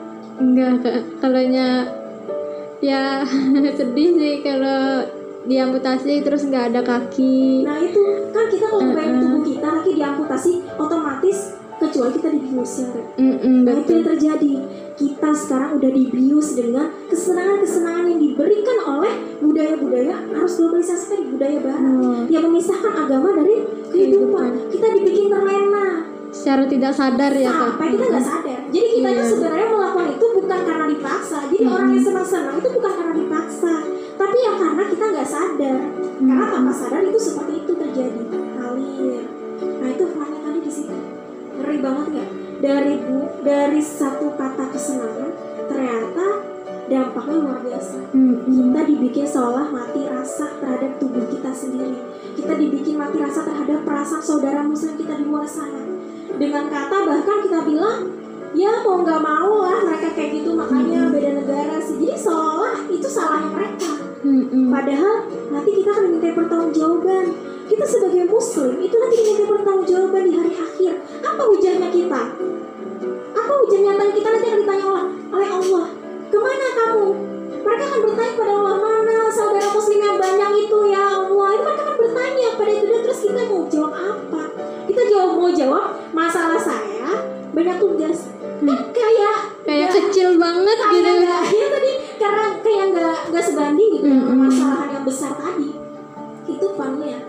Enggak kak. Ya sedih sih kalau diamputasi terus nggak ada kaki. Nah itu kan kita kalau bayangin Mm-mm. tubuh kita kaki diamputasi otomatis kecuali kita dibius ya kan? Mm-mm, Nah itu yang terjadi. Kita sekarang udah dibius dengan kesenangan-kesenangan yang diberikan oleh budaya-budaya arus globalisasi tadi budaya barat Oh. yang memisahkan agama dari kehidupan. Kita dibikin terlena Secara tidak sadar ya kak. sampai kita nggak sadar. Jadi kita itu Iya. sebenarnya melakukan itu bukan karena dipaksa. Jadi Hmm. orang yang senang-senang itu bukan karena dipaksa, tapi yang karena kita nggak sadar. Karena tanpa sadar itu seperti itu terjadi. Ngalir. Nah itu funnya tadi di situ. Ngeri banget nggak? Dari bu dari satu kata kesenangan ternyata dampaknya luar biasa. Mm-mm. kita dibikin seolah mati rasa terhadap tubuh kita sendiri. Kita dibikin mati rasa terhadap perasaan saudara muslim kita di luar sana. Dengan kata bahkan kita bilang ya mau nggak mau lah mereka kayak gitu makanya beda negara sih. Jadi seolah itu salahnya mereka. Mm-mm. padahal nanti kita akan diminta pertanggungjawaban. Kita sebagai muslim itu nanti diminta pertanggungjawaban di hari akhir. Apa hujannya kita? Apa hujan nyata kita nanti akan ditanya oleh, oleh Allah. Ke mana kamu? Mereka akan bertanya pada Allah mana saudara muslim yang banyak itu ya Allah? Itu mereka akan bertanya pada itu. Dan terus kita mau jawab apa? Kita jawab mau jawab masalah saya banyak tugas eh, kayak kayak nggak- kecil banget kayak gitu. nggak ya tadi karena kayak nggak nggak sebanding gitu dengan Mm-mm. permasalahan yang besar tadi itu funnya.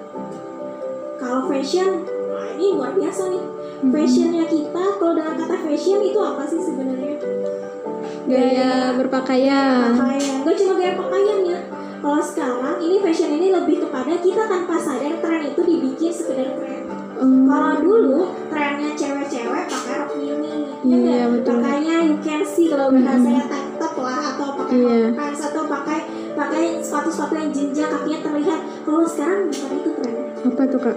Kalau fashion nah ini luar biasa nih. Fashionnya kita kalau dengan kata fashion itu apa sih sebenarnya? Gaya berpakaian. pakaian gak cuma gaya pakaian ya kalau sekarang ini fashion ini lebih kepada kita tanpa sadar tren itu dibikin sekedar tren Kalau dulu trennya cewek-cewek pakai rok mini, ya Iya, nggak? betul. Pakainya you can see kalau bahasanya tank top lah atau pakai Iya. hot pants atau pakai pakai sepatu-sepatu yang jenjang kakinya terlihat. Kalau sekarang bukan itu trennya. apa tuh kak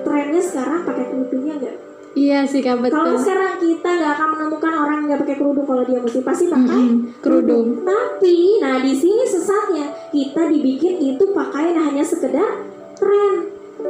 Trennya sekarang pakai kerudungnya nggak? iya sih kak Kalau betul sekarang kita nggak akan menemukan orang yang nggak pakai kerudung kalau dia mesti pasti pakai Mm-mm. kerudung Tapi, nah di sini sesatnya kita dibikin itu pakaian hanya sekedar tren,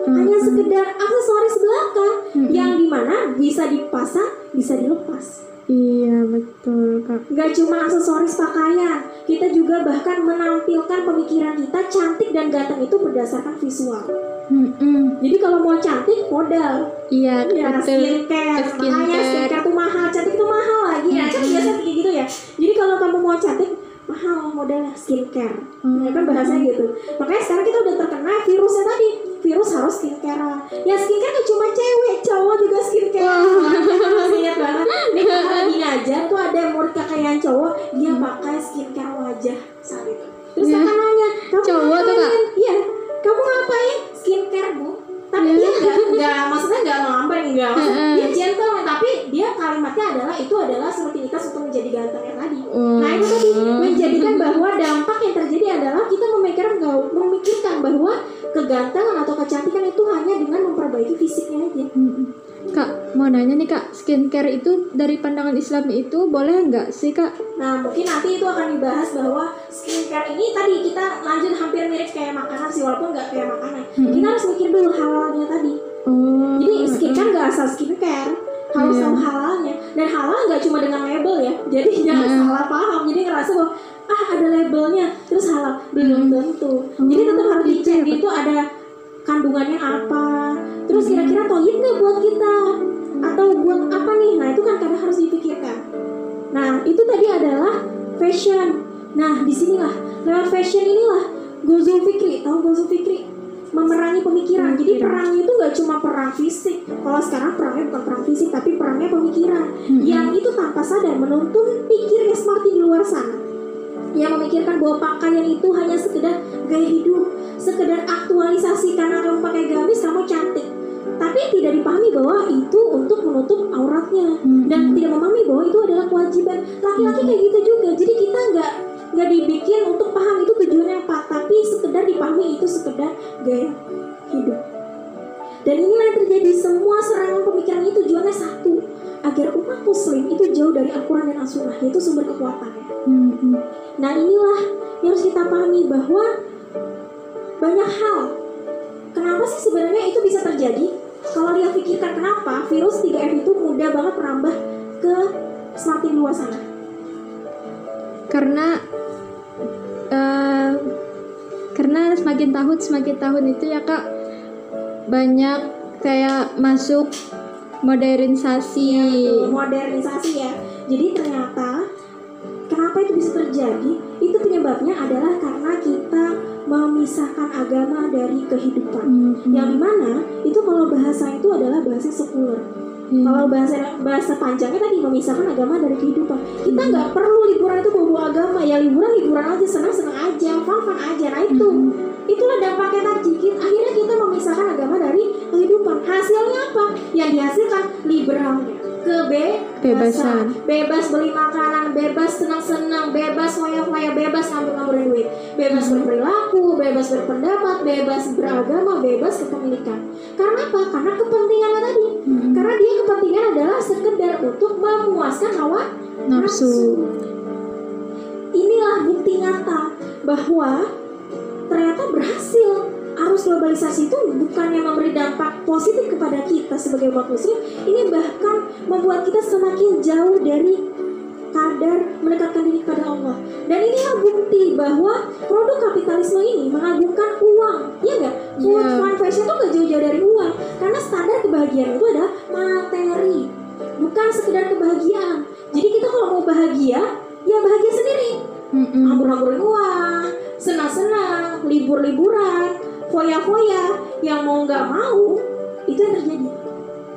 hanya sekedar aksesoris belakang Mm-mm. yang di mana bisa dipasang, bisa dilepas. iya betul kak Gak cuma aksesoris pakaian, kita juga bahkan menampilkan pemikiran kita cantik dan ganteng itu berdasarkan visual. Mm-mm. Jadi kalau mau cantik modal, iya ya betul skincare, Skincare. makanya skincare tuh mahal, cantik tuh mahal lagi. Ya kan biasa kayak gitu ya. Jadi kalau kamu mau cantik mahal modalnya skincare. Hmm. Ya kan bahasanya gitu. Makanya sekarang kita udah terkena virusnya tadi. Virus harus skincare. Ya skincare tuh cuma cewek, cowok juga skincare. Masih ingat banget. Nih kakak lagi ngajar tuh ada murid kakak yang cowok, dia pakai skincare wajah saat itu. Terus Ya. kakak nanya, kamu Cowok tuh, Kak? Iya, kamu ngapain? Skincare bu. Tapi Ya. dia nggak, nggak, maksudnya nggak ngelambai, nggak. Maksudnya dia gentle, tapi dia kalimatnya adalah itu adalah rutinitas untuk menjadi ganteng yang menjadikan bahwa dampak yang terjadi adalah kita memikirkan memikirkan bahwa kegantengan atau kecantikan itu hanya dengan memperbaiki fisiknya aja. Mm-mm. Kak, mau nanya nih kak, skincare itu dari pandangan Islam itu boleh nggak sih kak? Nah mungkin nanti itu akan dibahas bahwa skincare ini tadi kita lanjut hampir mirip kayak makanan sih walaupun nggak kayak makanan. Mm-mm. Kita harus mikir dulu halalnya tadi. Oh. Jadi skincare nggak asal skincare harus Iya. tahu halalnya dan halal nggak cuma dengan label ya. Jadi jangan salah paham. Jadi ngerasa bahwa ah ada labelnya terus halal belum tentu. Jadi tetap harus gitu dicek itu ada kandungannya apa. Terus kira-kira toyib nggak buat kita atau buat apa nih? Nah itu kan kadang harus dipikirkan. Nah itu tadi adalah fashion. Nah di sinilah lewat fashion inilah Gozul Fikri tahu Gozul Fikri memerangi pemikiran. Jadi Pemikiran. perangnya itu gak cuma perang fisik. Kalau sekarang perangnya bukan perang fisik tapi perangnya pemikiran. Mm-mm. Yang itu tanpa sadar menuntun pikirnya Smarty di luar sana. Yang memikirkan bahwa pakaian itu hanya sekedar gaya hidup, sekedar aktualisasi karena kamu pakai gamis kamu cantik. Tapi tidak dipahami bahwa itu untuk menutup auratnya Mm-mm. dan tidak memahami bahwa itu adalah kewajiban laki-laki kayak gitu juga. Jadi kita nggak nggak dibikin untuk paham itu tujuannya apa, tapi sekedar dipahami itu sekedar gaya hidup. Dan inilah yang terjadi semua serangan pemikiran itu tujuannya satu agar umat muslim itu jauh dari Al-Quran dan As-Sunnah yaitu sumber kekuatannya. Mm-mm. Nah inilah yang harus kita pahami bahwa banyak hal. Kenapa sih sebenarnya itu bisa terjadi? Kalau dia pikirkan kenapa virus 3F itu mudah banget merambah ke semakin luas sana. Karena karena semakin tahun semakin tahun itu ya kak banyak kayak masuk modernisasi. Modernisasi ya. Jadi ternyata kenapa itu bisa terjadi? Itu penyebabnya adalah karena kita memisahkan agama dari kehidupan. Mm-mm. yang di mana itu kalau bahasa itu adalah bahasa sekuler Hmm. Kalau bahasa bahasa panjangnya tadi memisahkan agama dari kehidupan. Kita nggak perlu liburan itu bawa agama ya liburan liburan aja senang senang aja fun fun aja. Nah itu Hmm. itulah dampaknya tadi. Kita, akhirnya kita memisahkan agama dari kehidupan. Hasilnya apa? Yang dihasilkan liberalnya kebebasan. Bebasan. bebas beli makanan bebas senang-senang bebas foya-foya bebas ngambil-ngambilin duit. Bebas berperilaku bebas berpendapat bebas beragama bebas kepemilikan. Karena apa? Karena kepentingannya tadi. Mm-mm. karena dia kepentingan adalah sekedar untuk memuaskan hawa Nafsu. inilah bukti nyata bahwa ternyata berhasil. Arus globalisasi itu bukannya memberi dampak positif kita sebagai umat muslim ini bahkan membuat kita semakin jauh dari kadar mendekatkan diri kepada Allah dan inilah bukti bahwa produk kapitalisme ini mengagungkan uang ya enggak food Iya. fun fashion itu gak jauh-jauh dari uang karena standar kebahagiaan itu adalah materi bukan sekedar kebahagiaan jadi kita kalau mau bahagia ya bahagia sendiri Mm-mm. hambur-hamburin uang, senang-senang, libur-liburan, foya-foya, yang mau nggak mau itu yang terjadi.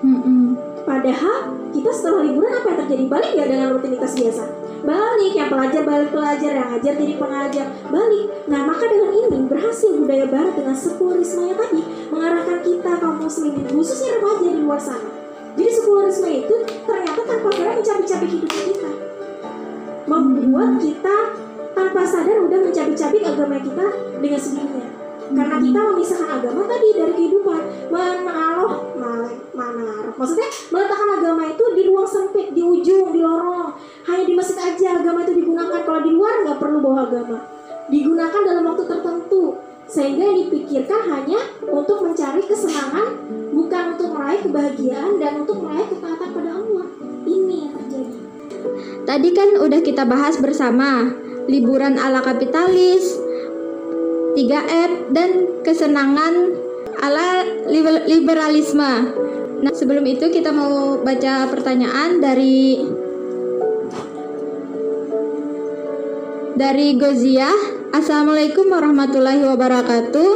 Mm-mm. Padahal kita setelah liburan apa yang terjadi? Balik nggak dengan rutinitas biasa? Balik, yang pelajar balik pelajar, yang ngajar jadi pengajar, balik. Nah maka dengan ini berhasil budaya barat dengan sekularismenya tadi mengarahkan kita kaum muslimin khususnya remaja di luar sana. Jadi sekularisme itu ternyata tanpa sadar mencabik-cabik hidup kita membuat kita tanpa sadar udah mencabik-cabik agama kita dengan sendirinya karena kita memisahkan agama tadi dari kehidupan. Menaruh mana maksudnya meletakkan agama itu di ruang sempit di ujung di lorong. Hanya di masjid aja agama itu digunakan. Kalau di luar nggak perlu bawa agama. Digunakan dalam waktu tertentu. Sehingga yang dipikirkan hanya untuk mencari kesenangan bukan untuk meraih kebahagiaan dan untuk meraih ketaatan pada Allah. Ini yang terjadi. Tadi kan udah kita bahas bersama. Liburan ala kapitalis, 3F dan kesenangan ala liber- liberalisme. Nah, sebelum itu kita mau baca pertanyaan dari dari Goziah. Assalamualaikum warahmatullahi wabarakatuh.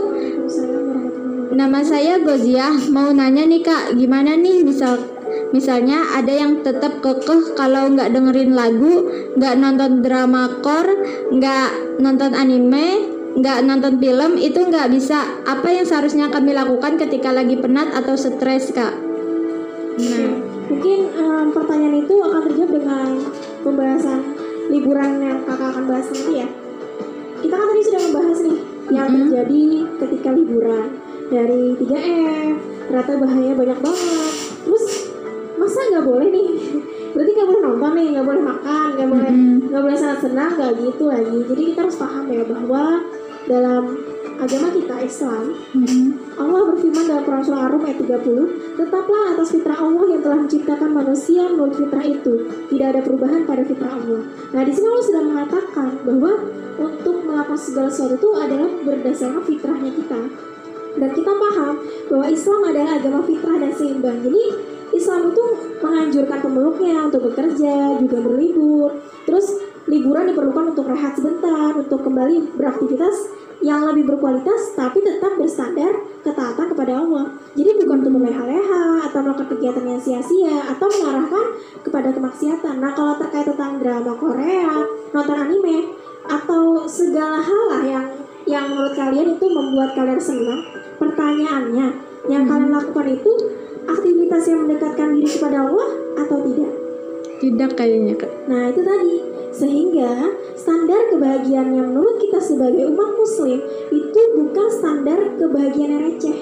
Nama saya Goziah. Mau nanya nih kak, gimana nih misal misalnya ada yang tetap kekeh kalau nggak dengerin lagu, nggak nonton drama core, nggak nonton anime, nggak nonton film itu nggak bisa. Apa yang seharusnya kami lakukan ketika lagi penat atau stres kak? Nah, Mungkin em, pertanyaan itu akan terjawab dengan pembahasan liburan yang kakak akan bahas nanti ya. Kita kan tadi sudah membahas nih yang Mm-mm. terjadi ketika liburan dari 3M, ternyata bahaya banyak banget. Terus masa nggak boleh nih? Berarti nggak boleh nonton nih, nggak boleh makan, nggak boleh nggak boleh senang-senang, nggak gitu lagi. Jadi kita harus paham ya bahwa dalam agama kita Islam mm-mm, Allah berfirman dalam Quran Surah Ar-Rum ayat 30, Tetaplah atas fitrah Allah yang telah menciptakan manusia menurut fitrah itu. Tidak ada perubahan pada fitrah Allah. Nah, di sini Allah sudah mengatakan bahwa untuk melakukan segala sesuatu itu adalah berdasarkan fitrahnya kita. Dan kita paham bahwa Islam adalah agama fitrah dan seimbang. Jadi Islam itu menganjurkan pemeluknya untuk bekerja, juga berlibur. Terus liburan diperlukan untuk rehat sebentar, untuk kembali beraktivitas yang lebih berkualitas tapi tetap berstandar ketaatan kepada Allah. Jadi bukan untuk berleha-leha atau melakukan kegiatan yang sia-sia atau mengarahkan kepada kemaksiatan. Nah kalau terkait tentang drama Korea, nonton anime atau segala hal lah yang yang menurut kalian itu membuat kalian senang, pertanyaannya yang Hmm. kalian lakukan itu aktivitas yang mendekatkan diri kepada Allah atau tidak? Tidak kayaknya kak. Nah itu tadi sehingga standar kebahagiaan yang menurut kita sebagai umat muslim itu bukan standar kebahagiaan yang receh.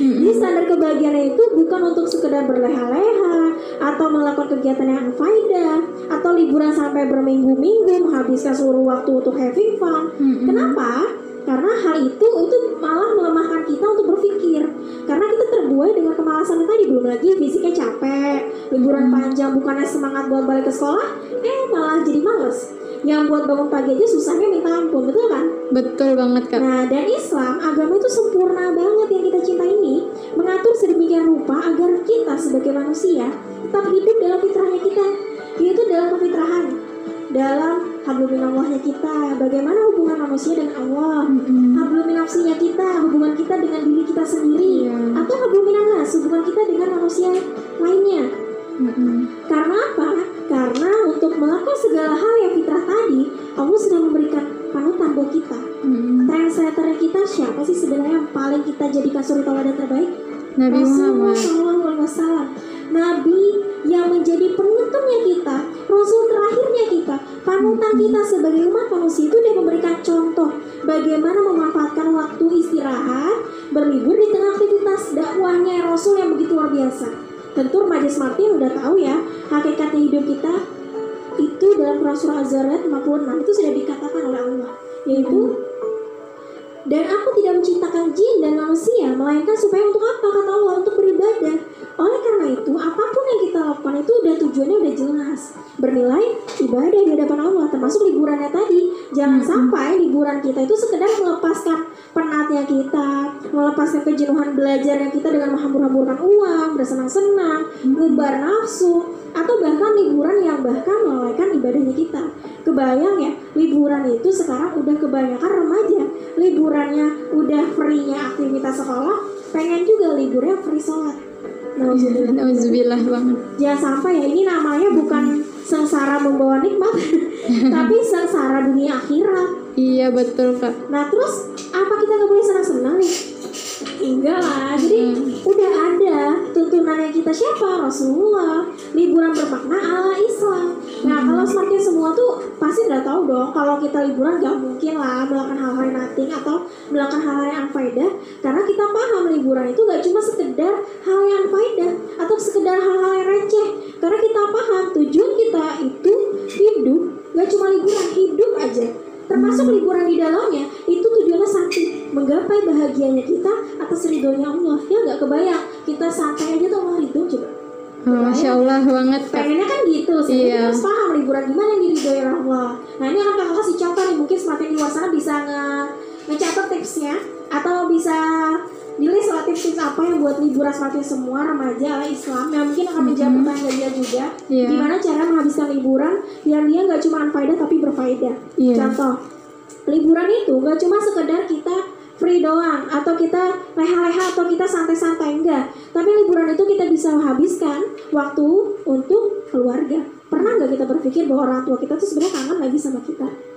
Jadi Mm-mm. standar kebahagiaan itu bukan untuk sekedar berleha-leha atau melakukan kegiatan yang unfaedah atau liburan sampai berminggu-minggu menghabiskan seluruh waktu untuk having fun. Kenapa? Karena hal itu itu malah melemahkan kita untuk berpikir. Karena kita terbuai dengan kemalasan tadi belum lagi fisiknya capek, liburan panjang bukannya semangat buat balik ke sekolah, eh malah jadi males. Yang buat bangun pagi aja susahnya minta ampun, betul kan? Betul banget kak. Nah, dan Islam, agama itu sempurna banget yang kita cinta ini, mengatur sedemikian rupa agar kita sebagai manusia tetap hidup dalam fitrahnya kita, yaitu dalam kefitrahan, dalam habluminallahnya kita, bagaimana hubungan manusia dengan Allah, Mm-mm. habluminafsinya kita, hubungan kita dengan diri kita sendiri, Iya. atau habluminanas, hubungan kita dengan manusia lainnya. Mm-mm. Karena apa? Karena untuk melakukan segala hal yang fitrah tadi, Allah sudah memberikan panutan buat kita. Translator kita siapa sih sebenarnya yang paling kita jadikan suri tauladan terbaik? Nabi Rasulullah Muhammad. SAW. Nabi yang menjadi penuntunnya kita, Rasul terakhirnya kita, panutan kita sebagai umat manusia itu dia memberikan contoh bagaimana memanfaatkan waktu istirahat, berlibur di tengah aktivitas dakwahnya Rasul yang begitu luar biasa. Tentu remaja Martin udah tahu ya hakikatnya hidup kita itu dalam Quran surah Az-Zariyat 56 itu sudah dikatakan oleh Allah yaitu dan aku tidak menciptakan jin dan manusia melainkan supaya untuk apa kata Allah untuk beribadah oleh karena itu apa pun yang kita lakukan itu udah tujuannya udah jelas. Bernilai ibadah di hadapan Allah termasuk liburannya tadi. Jangan sampai liburan kita itu sekedar melepaskan penatnya kita melepaskan kejenuhan belajarnya kita dengan menghambur-hamburkan uang bersenang-senang ngebar nafsu atau bahkan liburan yang bahkan melalaikan ibadahnya kita. Kebayang ya liburan itu sekarang udah kebanyakan remaja. Liburannya udah free-nya aktivitas sekolah. Pengen juga liburnya free sholat Nauzubillah. Banget. Jangan sampai ya ini namanya bukan sengsara membawa nikmat, tapi sengsara dunia akhirat. Iya betul kak. Nah terus apa kita nggak boleh senang-senang nih? Enggak lah, jadi udah ada tuntunannya kita siapa? Rasulullah. Liburan bermakna ala Islam. Nah kalau semakin semua tuh pasti udah tahu dong kalau kita liburan gak mungkin lah melakukan hal-hal yang nothing atau melakukan hal-hal yang unfaedah karena kita paham liburan itu gak cuma sekedar hal yang unfaedah atau sekedar hal-hal yang receh karena kita paham tujuan kita itu hidup gak cuma liburan hidup aja termasuk liburan di dalamnya itu tujuannya satu menggapai bahagianya kita atas ridhonya Allah. Ya nggak kebayang kita santai aja tuh Allah ridho coba. Oh, Masya Allah banget kak. pengennya kan gitu sih Iya. harus paham liburan gimana yang diridhoi Allah. Nah ini akan kakak kasih contoh nih? Mungkin semakin di luar sana bisa nge ngecatat tipsnya atau bisa dilihat lah tips-tips apa yang buat liburan semakin semua remaja Islam yang mungkin akan menjawab pertanyaan dia juga. Iya. gimana cara menghabiskan liburan yang dia nggak cuma unfaedah tapi berfaedah? Iya. contoh liburan itu nggak cuma sekedar kita free doang atau kita leha-leha atau kita santai-santai enggak. Tapi liburan itu kita bisa menghabiskan waktu untuk keluarga. Pernah nggak kita berpikir bahwa orang tua kita tuh sebenarnya kangen lagi sama kita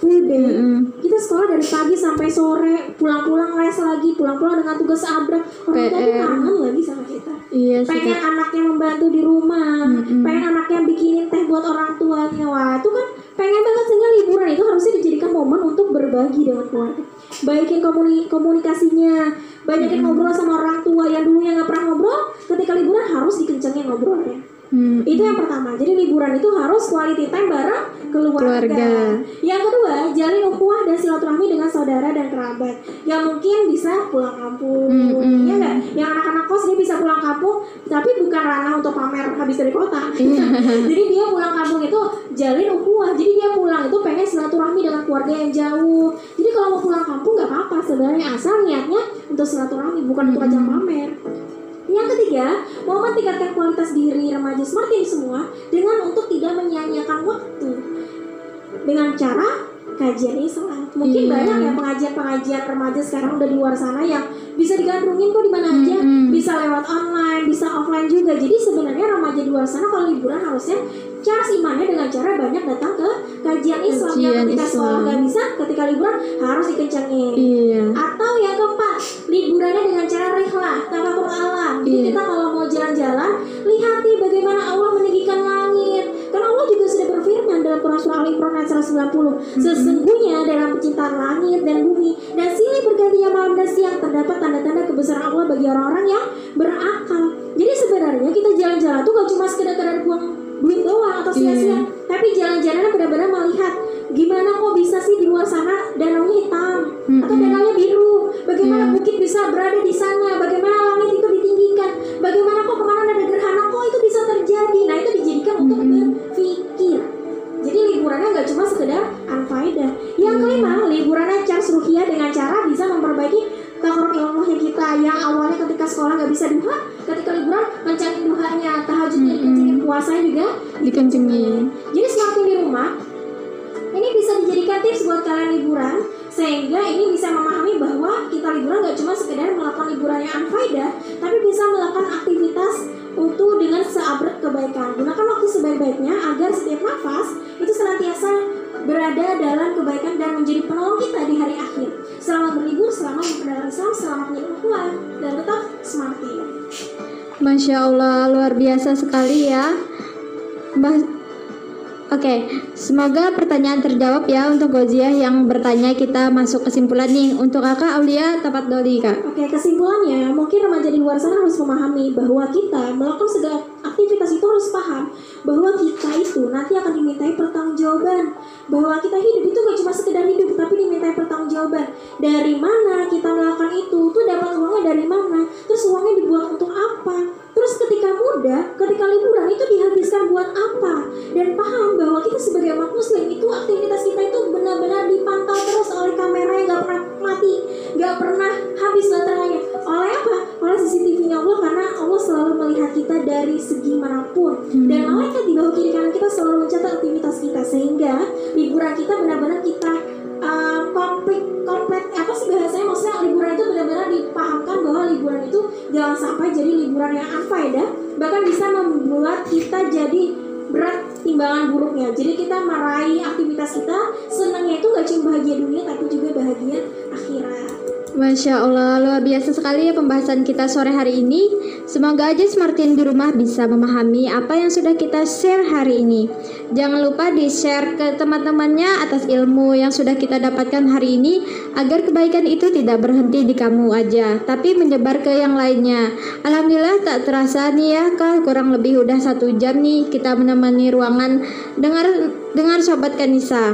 day Mm-mm. kita sekolah dari pagi sampai sore pulang-pulang les lagi pulang-pulang dengan tugas abrak. Orang tua tuh kangen lagi sama kita. Iya pengen kak. anaknya membantu di rumah, Mm-mm. pengen anaknya bikinin teh buat orang tuanya, wah itu kan pengen banget sehingga liburan. Itu harusnya dijadikan momen untuk berbagi dengan keluarga, baikin komuni- komunikasinya, banyakin ngobrol sama orang tua yang dulunya nggak pernah ngobrol, ketika liburan harus dikencengin ngobrolnya. Hmm. Itu yang pertama. Jadi liburan itu harus quality time bareng keluarga. Keluarga. Yang kedua, jalin ukhuwah dan silaturahmi dengan saudara dan kerabat. Yang mungkin bisa pulang kampung. Mm-mm. Ya nggak? Yang anak-anak kos dia bisa pulang kampung, tapi bukan ranah untuk pamer habis dari kota. Jadi dia pulang kampung itu jalin ukhuwah. Jadi dia pulang itu pengen silaturahmi dengan keluarga yang jauh. Jadi kalau mau pulang kampung nggak apa-apa sebenarnya asal niatnya untuk silaturahmi bukan untuk ajang pamer. Yang ketiga, mau meningkatkan kualitas diri remaja smart ini semua dengan untuk tidak menyia-nyiakan waktu dengan cara kajian Islam. Mungkin Iya. banyak ya pengajian-pengajian remaja sekarang udah di luar sana yang bisa digandrungin kok di mana aja, Mm-mm. bisa lewat online, bisa offline juga. Jadi sebenarnya remaja di luar sana kalau liburan harusnya charge imannya dengan cara banyak datang ke kajian Islam yang Kajian ketika sekolah Islam. nggak bisa, ketika liburan harus dikencengin. Iya. Atau yang keempat, liburannya dengan cara rihlah, tafakur alam. Jadi Iya. kita kalau mau jalan-jalan, lihat nih bagaimana Allah meninggikan langit. Karena Allah juga sudah berfirman dalam Quran Surah Al Imran ayat 190, sesungguhnya dalam penciptaan langit dan bumi dan silih bergantinya malam dan siang terdapat tanda-tanda kebesaran Allah bagi orang-orang yang berakal. Jadi sebenarnya kita jalan-jalan tuh gak cuma sekedar buang duit doang atau sia-sia, Iya. tapi jalan-jalannya benar-benar melihat gimana kok bisa sih di luar sana danaunya hitam atau Mm-mm. danaunya biru bagaimana Iya. bukit bisa berada di sana bagaimana langit itu ditinggikan bagaimana kok ke mana ada gerhana kok itu bisa terjadi nah itu dijadikan untuk Mm-mm. berpikir jadi liburannya nggak cuma sekedar unfaedah yang kelima liburannya charge ruhiyah dengan cara bisa memperbaiki takarub ilmunya kita yang awalnya ketika sekolah nggak bisa duha ketika liburan mencari duhanya tahajudnya Mm-mm puasa juga dikencengin. Jadi semakin di rumah, ini bisa dijadikan tips buat kalian liburan sehingga ini bisa memahami bahwa kita liburan nggak cuma sekedar melakukan liburan yang unfaedah, tapi bisa melakukan aktivitas utuh dengan seabrek kebaikan. Gunakan waktu sebaik-baiknya agar setiap nafas itu senantiasa berada dalam kebaikan dan menjadi penolong kita di hari akhir. Selamat berlibur, selamat memperdalam Islam, selamat menjadi dan tetap semangat ya. Masya Allah, luar biasa sekali ya. Oke, semoga pertanyaan terjawab ya untuk Goziah yang bertanya kita masuk kesimpulan nih. Untuk kakak Aulia, tepat doli kak. Oke, kesimpulannya mungkin remaja di luar sana harus memahami bahwa kita melakukan segala aktivitas itu harus paham bahwa kita itu nanti akan dimintai pertanggungjawaban bahwa kita hidup itu gak cuma sekedar hidup tapi dimintai pertanggungjawaban dari mana kita melakukan itu tuh dapat uangnya dari mana terus uangnya dibuat untuk apa Terus ketika muda, ketika liburan itu dihabiskan buat apa? Dan paham bahwa kita sebagai umat muslim itu aktivitas kita itu benar-benar dipantau terus oleh kamera yang gak pernah mati, gak pernah habis baterainya. Oleh apa? Oleh CCTV-nya Allah karena Allah selalu melihat kita dari segi mana pun. Hmm. Dan malaikat di bawah kiri kanan kita selalu mencatat aktivitas kita sehingga liburan kita benar-benar kita uh, komplit komplit apa sih bahasanya maksudnya liburan itu benar-benar dipahamkan bahwa liburan itu jangan sampai jadi liburan yang unfaedah bahkan bisa membuat kita jadi berat timbangan buruknya. Jadi kita meraih aktivitas kita senangnya itu gak cuma bahagia dunia tapi juga bahagia akhirat Masya Allah, luar biasa sekali ya pembahasan kita sore hari ini. Semoga aja Smartin di rumah bisa memahami apa yang sudah kita share hari ini. Jangan lupa di-share ke teman-temannya atas ilmu yang sudah kita dapatkan hari ini agar kebaikan itu tidak berhenti di kamu aja, tapi menyebar ke yang lainnya. Alhamdulillah tak terasa nih ya, kak kurang lebih udah satu jam nih kita menemani ruangan dengar dengar sobat Kanisa.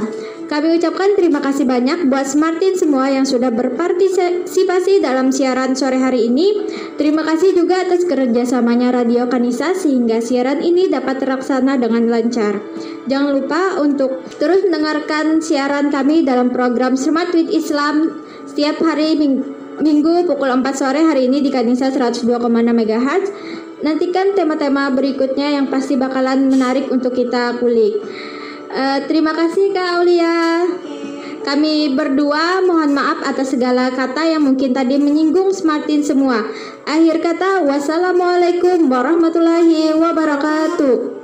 Kami ucapkan terima kasih banyak buat Smartin semua yang sudah berpartisipasi dalam siaran sore hari ini. Terima kasih juga atas kerjasamanya Radio Kanisa sehingga siaran ini dapat terlaksana dengan lancar. Jangan lupa untuk terus mendengarkan siaran kami dalam program Smart with Islam setiap hari Minggu pukul 4 sore hari ini di Kanisa 102,6 MHz. Nantikan tema-tema berikutnya yang pasti bakalan menarik untuk kita kulik. Uh, terima kasih Kak Aulia. Kami berdua mohon maaf atas segala kata yang mungkin tadi menyinggung Smartin semua. Akhir kata, wassalamualaikum warahmatullahi wabarakatuh.